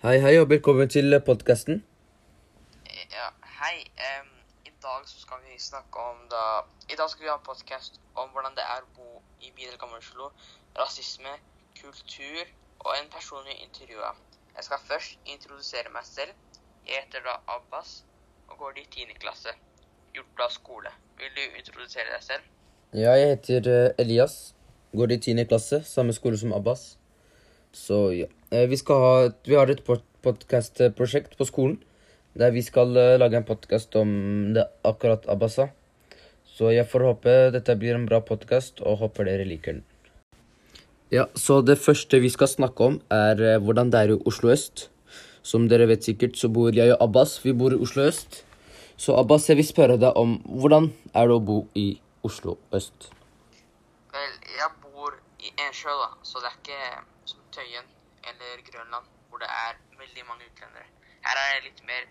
Hei, hei, og velkommen til podkasten. Ja, hei. Um, I dag så skal vi snakke om da I dag skal vi ha en podkast om hvordan det er å bo i bydel Gamle Oslo, rasisme, kultur og en person vi intervjua. Jeg skal først introdusere meg selv. Jeg heter da Abbas og går i 10. klasse. Hjortblad skole. Vil du introdusere deg selv? Ja, jeg heter eh, Elias. Går i 10. klasse, samme skole som Abbas. Så ja. Eh, Vi, ha, vi har et podkastprosjekt på skolen der vi skal eh, lage en podkast om det akkurat Abbas sa. Så jeg får håpe dette blir en bra podkast, og håper dere liker den. Ja, så det første vi skal snakke om, er eh, hvordan det er i Oslo øst. Som dere vet sikkert, så bor jeg og Abbas vi bor i Oslo øst. Så Abbas, jeg vil spørre deg om hvordan er det å bo i Oslo øst? Vel, jeg bor i Ensjø, da, så det er ikke som Tøyen eller Grønland, hvor det er veldig mange utlendere. Her er det litt mer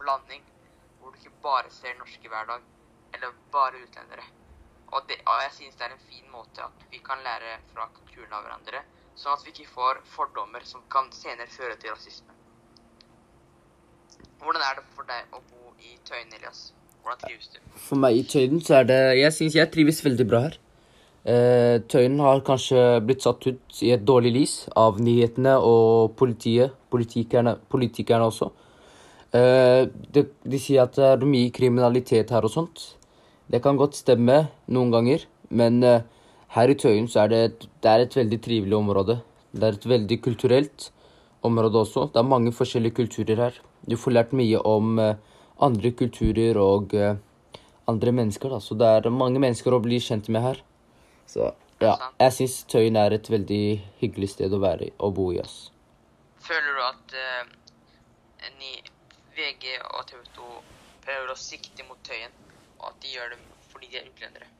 blanding, hvor du ikke bare ser norske hver dag, eller bare utlendere. Og, det, og jeg synes det er en fin måte at vi kan lære fra kulturen av hverandre, sånn at vi ikke får fordommer som kan senere føre til rasisme. Hvordan er det for deg å bo i Tøyen, Elias? Hvordan trives du? For meg i Tøyen så er det Jeg syns jeg trives veldig bra her. Eh, Tøyen har kanskje blitt satt ut i et dårlig lys av nyhetene og politiet. Politikerne, politikerne også. Eh, de, de sier at det er mye kriminalitet her og sånt. Det kan godt stemme noen ganger, men eh, her i Tøyen så er det, et- det er et veldig trivelig område. Det er et veldig kulturelt område også. Det er mange forskjellige kulturer her. Du får lært mye om andre kulturer og andre mennesker. Da. Så det er mange mennesker å bli kjent med her. Så ja, jeg syns Tøyen er et veldig hyggelig sted å være i og bo i. ass. Føler du at eh, ni, VG og TV 2 prøver å sikte mot Tøyen, og at de gjør det fordi de er utlendere?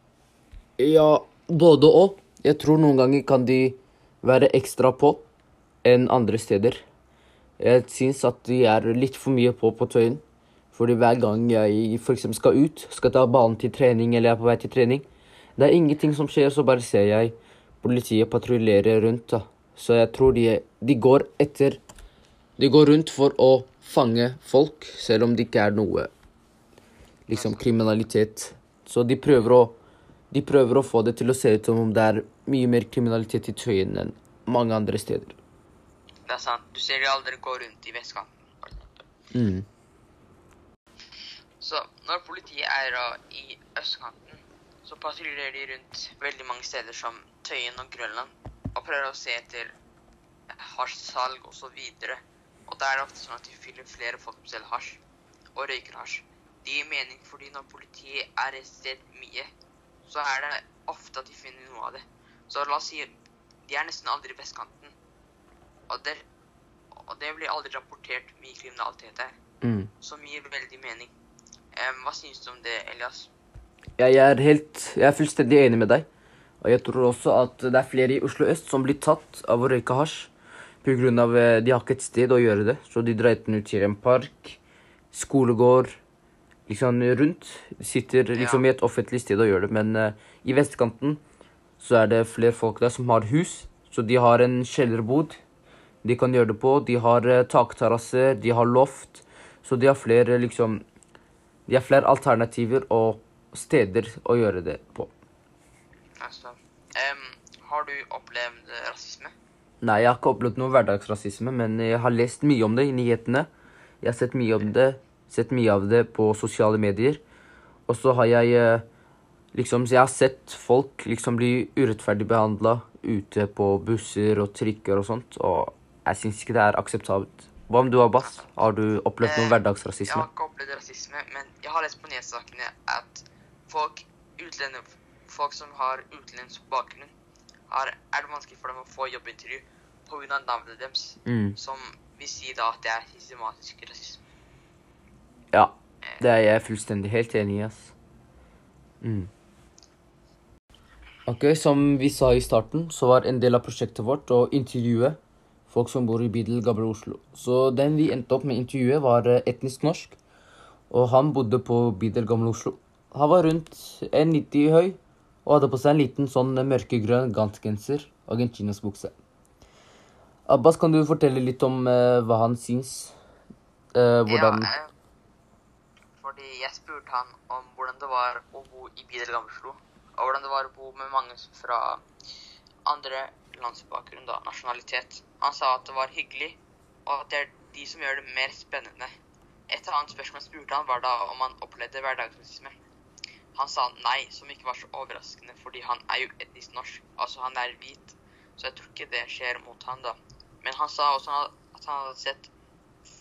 Ja, både og. Jeg tror noen ganger kan de være ekstra på enn andre steder. Jeg syns at de er litt for mye på på Tøyen. Fordi hver gang jeg f.eks. skal ut, skal ta banen til trening eller er på vei til trening, det er ingenting som skjer, så bare ser jeg politiet patruljere rundt. da. Så jeg tror de, de går etter De går rundt for å fange folk, selv om det ikke er noe liksom kriminalitet. Så de prøver å de prøver å få det til å se ut som om det er mye mer kriminalitet i Tøyen enn mange andre steder. Det er sant. Du ser de aldri gå rundt i vestkanten. Mm. Så når politiet er da i østkanten, så patruljerer de rundt veldig mange steder som Tøyen og Grønland, og prøver å se etter hasjsalg og så videre. Og da er det ofte sånn at de fyller flere folk som selger hasj, og røyker hasj. Det gir mening fordi når politiet er et sted mye, så er det ofte at de finner noe av det. Så la oss si de er nesten aldri i vestkanten. Og det, og det blir aldri rapportert mye kriminalitet her Mm. som gir veldig mening. Um, hva synes du om det, Elias? Jeg er helt Jeg er fullstendig enig med deg. Og jeg tror også at det er flere i Oslo øst som blir tatt av å røyke hasj. Av eh, de har ikke et sted å gjøre det, så de drar enten ut til en park, skolegård, liksom rundt. Sitter liksom i et offentlig sted og gjør det. Men uh, i vestkanten så er det flere folk der som har hus, så de har en kjellerbod de kan gjøre det på. De har uh, takterrasser, de har loft. Så de har flere liksom De har flere alternativer og steder å gjøre det på. Altså, em, har du opplevd eh, rasisme? Nei, jeg har ikke opplevd noe hverdagsrasisme, men jeg har lest mye om det i nyhetene. Jeg har sett mye om det, sett mye av det på sosiale medier. Og så har jeg eh, liksom Jeg har sett folk liksom bli urettferdig behandla ute på busser og trikker og sånt, og jeg syns ikke det er akseptabelt. Hva om du, Abbas? Har du opplevd noe hverdagsrasisme? Jeg har ikke opplevd rasisme, men jeg har lest på nyhetssakene at folk, folk som har utenlandsk bakgrunn, har, er det vanskelig for dem å få jobbintervju pga. navnet deres, Mm. som vil si da at det er systematisk rasisme. Ja, det er jeg fullstendig helt enig i, ass. Mm. Ok, som vi sa i starten, så var en del av prosjektet vårt å intervjue folk som bor i bydel Gamle Oslo. Så den vi endte opp med intervjuet, var eh, etnisk norsk. Og han bodde på bydel Gamle Oslo. Han var rundt 1,90 høy og hadde på seg en liten sånn mørkegrønn gantgenser og en chinosbukse. Abbas, kan du fortelle litt om uh, hva han syns? Uh, hvordan Ja, eh, fordi jeg spurte han om hvordan det var å bo i bydel Gamleslo. Og hvordan det var å bo med mange fra andre landsbakgrunn, da, nasjonalitet. Han sa at det var hyggelig, og at det er de som gjør det mer spennende. Et annet spørsmål spurte han var da om han opplevde hverdagsrasisme. Han sa nei, som ikke var så overraskende, fordi han er jo etnisk norsk. Altså, han er hvit, så jeg tror ikke det skjer mot han, da. Men han sa også at han hadde sett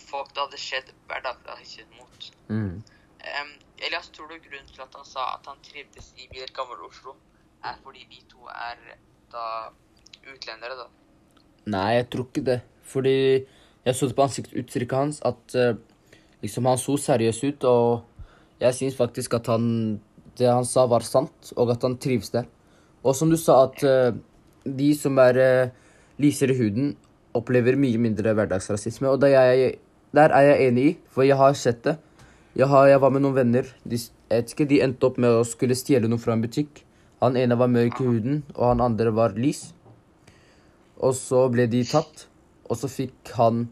folk det hadde skjedd hverdagsrasisme mot. mm. Um, Elias, tror du grunnen til at han sa at han trivdes i Biel Gammel Oslo, er fordi vi to er da utlendere, da? Nei, jeg tror ikke det. Fordi jeg så det på ansiktsuttrykket hans at uh, liksom han så seriøs ut, og jeg syns faktisk at han det han sa, var sant, og at han trives der. Og som du sa, at uh, de som er uh, lysere i huden, opplever mye mindre hverdagsrasisme, og der er jeg, der er jeg enig i, for jeg har sett det. Jeg, har, jeg var med noen venner. De, ikke, de endte opp med å skulle stjele noe fra en butikk. Han ene var mørk i huden, og han andre var lys. Og så ble de tatt, og så fikk han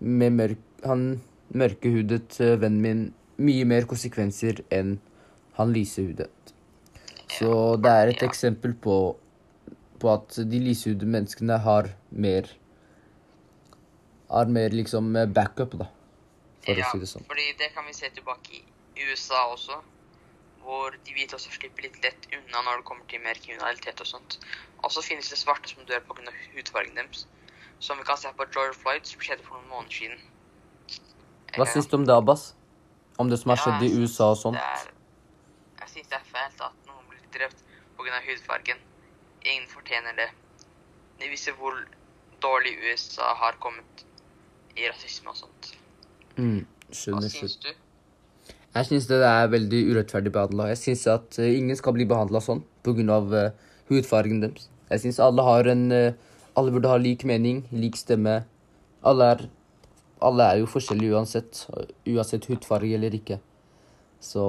med mørk, han mørkehudet eh, vennen min mye mer konsekvenser enn han lysehudet. Så det er et Ja. eksempel på, på at de lysehudede menneskene har mer Har mer liksom eh, backup, da, for å si det sånn. fordi det kan vi se tilbake i USA også, hvor de hvite også slipper litt lett unna når det kommer til mer kriminalitet og sånt. Og så finnes det svarte som dør pga. hudfargen deres, som vi kan se på George Floyd, som skjedde for noen måneder siden. Hva Eh, syns du om det, Abbas? Om det som har Ja, skjedd i USA og sånt? Det er, jeg syns det er fælt at noen blir drept pga. hudfargen. Ingen fortjener det. Det viser hvor dårlig USA har kommet i rasisme og sånt. Mm, Hva skjønner, syns du? Jeg syns det er veldig urettferdig behandla. Jeg syns at eh, ingen skal bli behandla sånn pga. Uh, hudfargen deres. Jeg syns alle har en eh, Alle burde ha lik mening, lik stemme. Alle er Alle er jo forskjellige uansett. Uansett hudfarge eller ikke. Så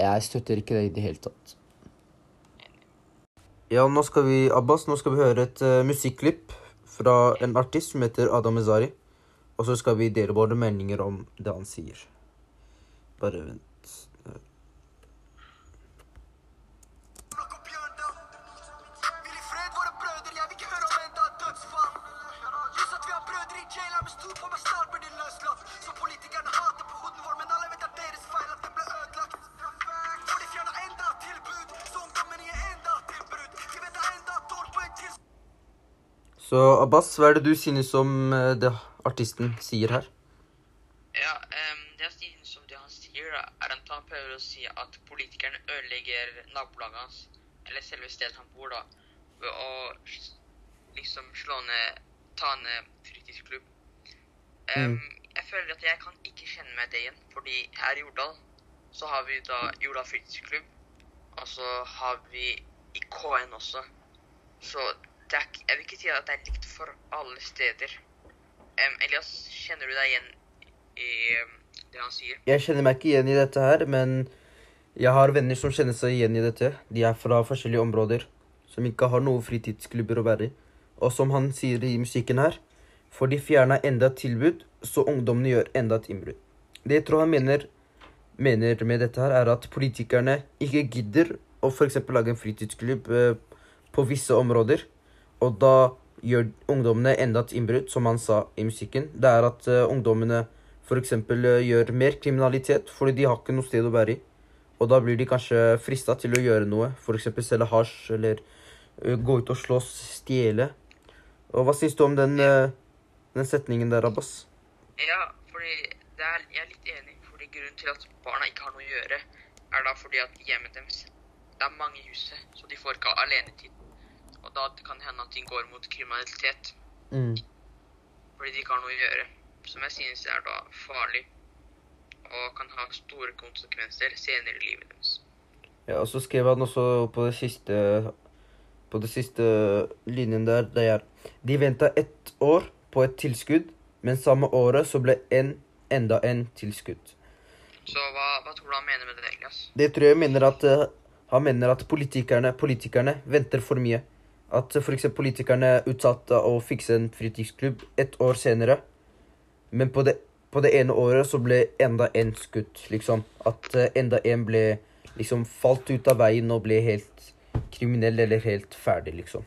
jeg støtter ikke det i det hele tatt. Ja, nå skal vi Abbas, nå skal vi høre et uh, musikklipp fra en artist som heter Adam Ezari. Og så skal vi dele våre meninger om det han sier. Bare vent. Så Abbas, hva er det du synes om eh, det artisten sier her? Ja, um, det jeg synes om det han sier, da, er at han prøver å si at politikerne ødelegger nabolaget hans, eller selve stedet han bor, da, ved å liksom slå ned, ta ned fritidsklubb. mm. Jeg føler at jeg kan ikke kjenne meg det igjen, fordi her i Jordal så har vi da Jordal fritidsklubb, og så har vi i KN også. Så det er, jeg vil ikke si at det er likt for alle steder. Um, Elias, kjenner du deg igjen i det han sier? Jeg kjenner meg ikke igjen i dette her, men jeg har venner som kjenner seg igjen i dette. De er fra forskjellige områder, som ikke har noen fritidsklubber å være i. Og som han sier i musikken her, får de fjerna enda et tilbud, så ungdommene gjør enda et innbrudd. Det jeg tror han mener, mener med dette her, er at politikerne ikke gidder å f.eks. lage en fritidsklubb eh, på visse områder, og da gjør ungdommene enda et innbrudd, som han sa i musikken. Det er at uh, ungdommene f.eks. gjør mer kriminalitet fordi de har ikke noe sted å være i. Og da blir de kanskje frista til å gjøre noe, f.eks. selge hasj eller uh, gå ut og slåss, stjele. Og hva syns du om den, uh, den setningen der, Abbas? Ja, fordi er, jeg er litt enig. Fordi grunnen til at barna ikke har noe å gjøre, er da fordi at hjemmet deres Det er mange i huset, så de får ikke alenetid. Og da kan det hende at de går mot kriminalitet Mm. fordi de ikke har noe å gjøre. Som jeg synes er da farlig. Og kan ha store konsekvenser senere i livet deres. Ja, og så skrev han også på det siste På det siste linjen der, det er De venta ett år på et tilskudd, men samme året så ble en enda en tilskudd. Så hva, hva tror du han mener med det, Elias? Det tror jeg mener at uh, han mener at politikerne, politikerne venter for mye. At f.eks. politikerne utsatte å fikse en fritidsklubb ett år senere. Men på det, på det ene året så ble enda en skutt, liksom. At eh, enda en ble liksom falt ut av veien og ble helt kriminell eller helt ferdig, liksom.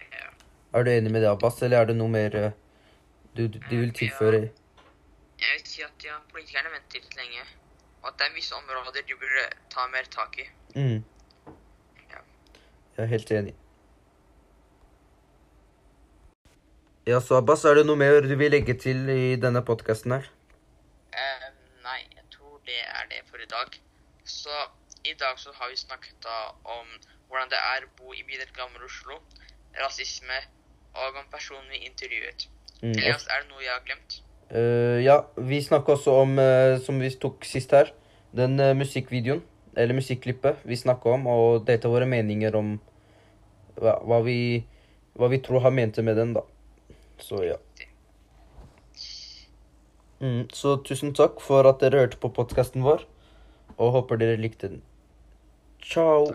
Ja. Er du enig med det, Abbas, eller er det noe mer eh, du, du, du vil tilføre? Jeg vil si at ja, politikerne venter litt lenge. Og at det er visse områder de burde ta mer tak i. Mm. Ja. Jeg er helt enig. Ja, så Abbas, er det noe mer du vil legge til i denne podkasten her? Eh, nei, jeg tror det er det for i dag. Så i dag så har vi snakket om hvordan det er å bo i bydel Gamle Oslo, rasisme og om personen vi intervjuet. Mm. Elias, er det noe jeg har glemt? Uh, ja, vi snakka også om, uh, som vi tok sist her, den musikkvideoen, eller musikklippet vi snakka om, og delte våre meninger om hva, hva, vi, hva vi tror han mente med den, da. Så ja. Mm, så tusen takk for at dere hørte på podkasten vår, og håper dere likte den. Ciao.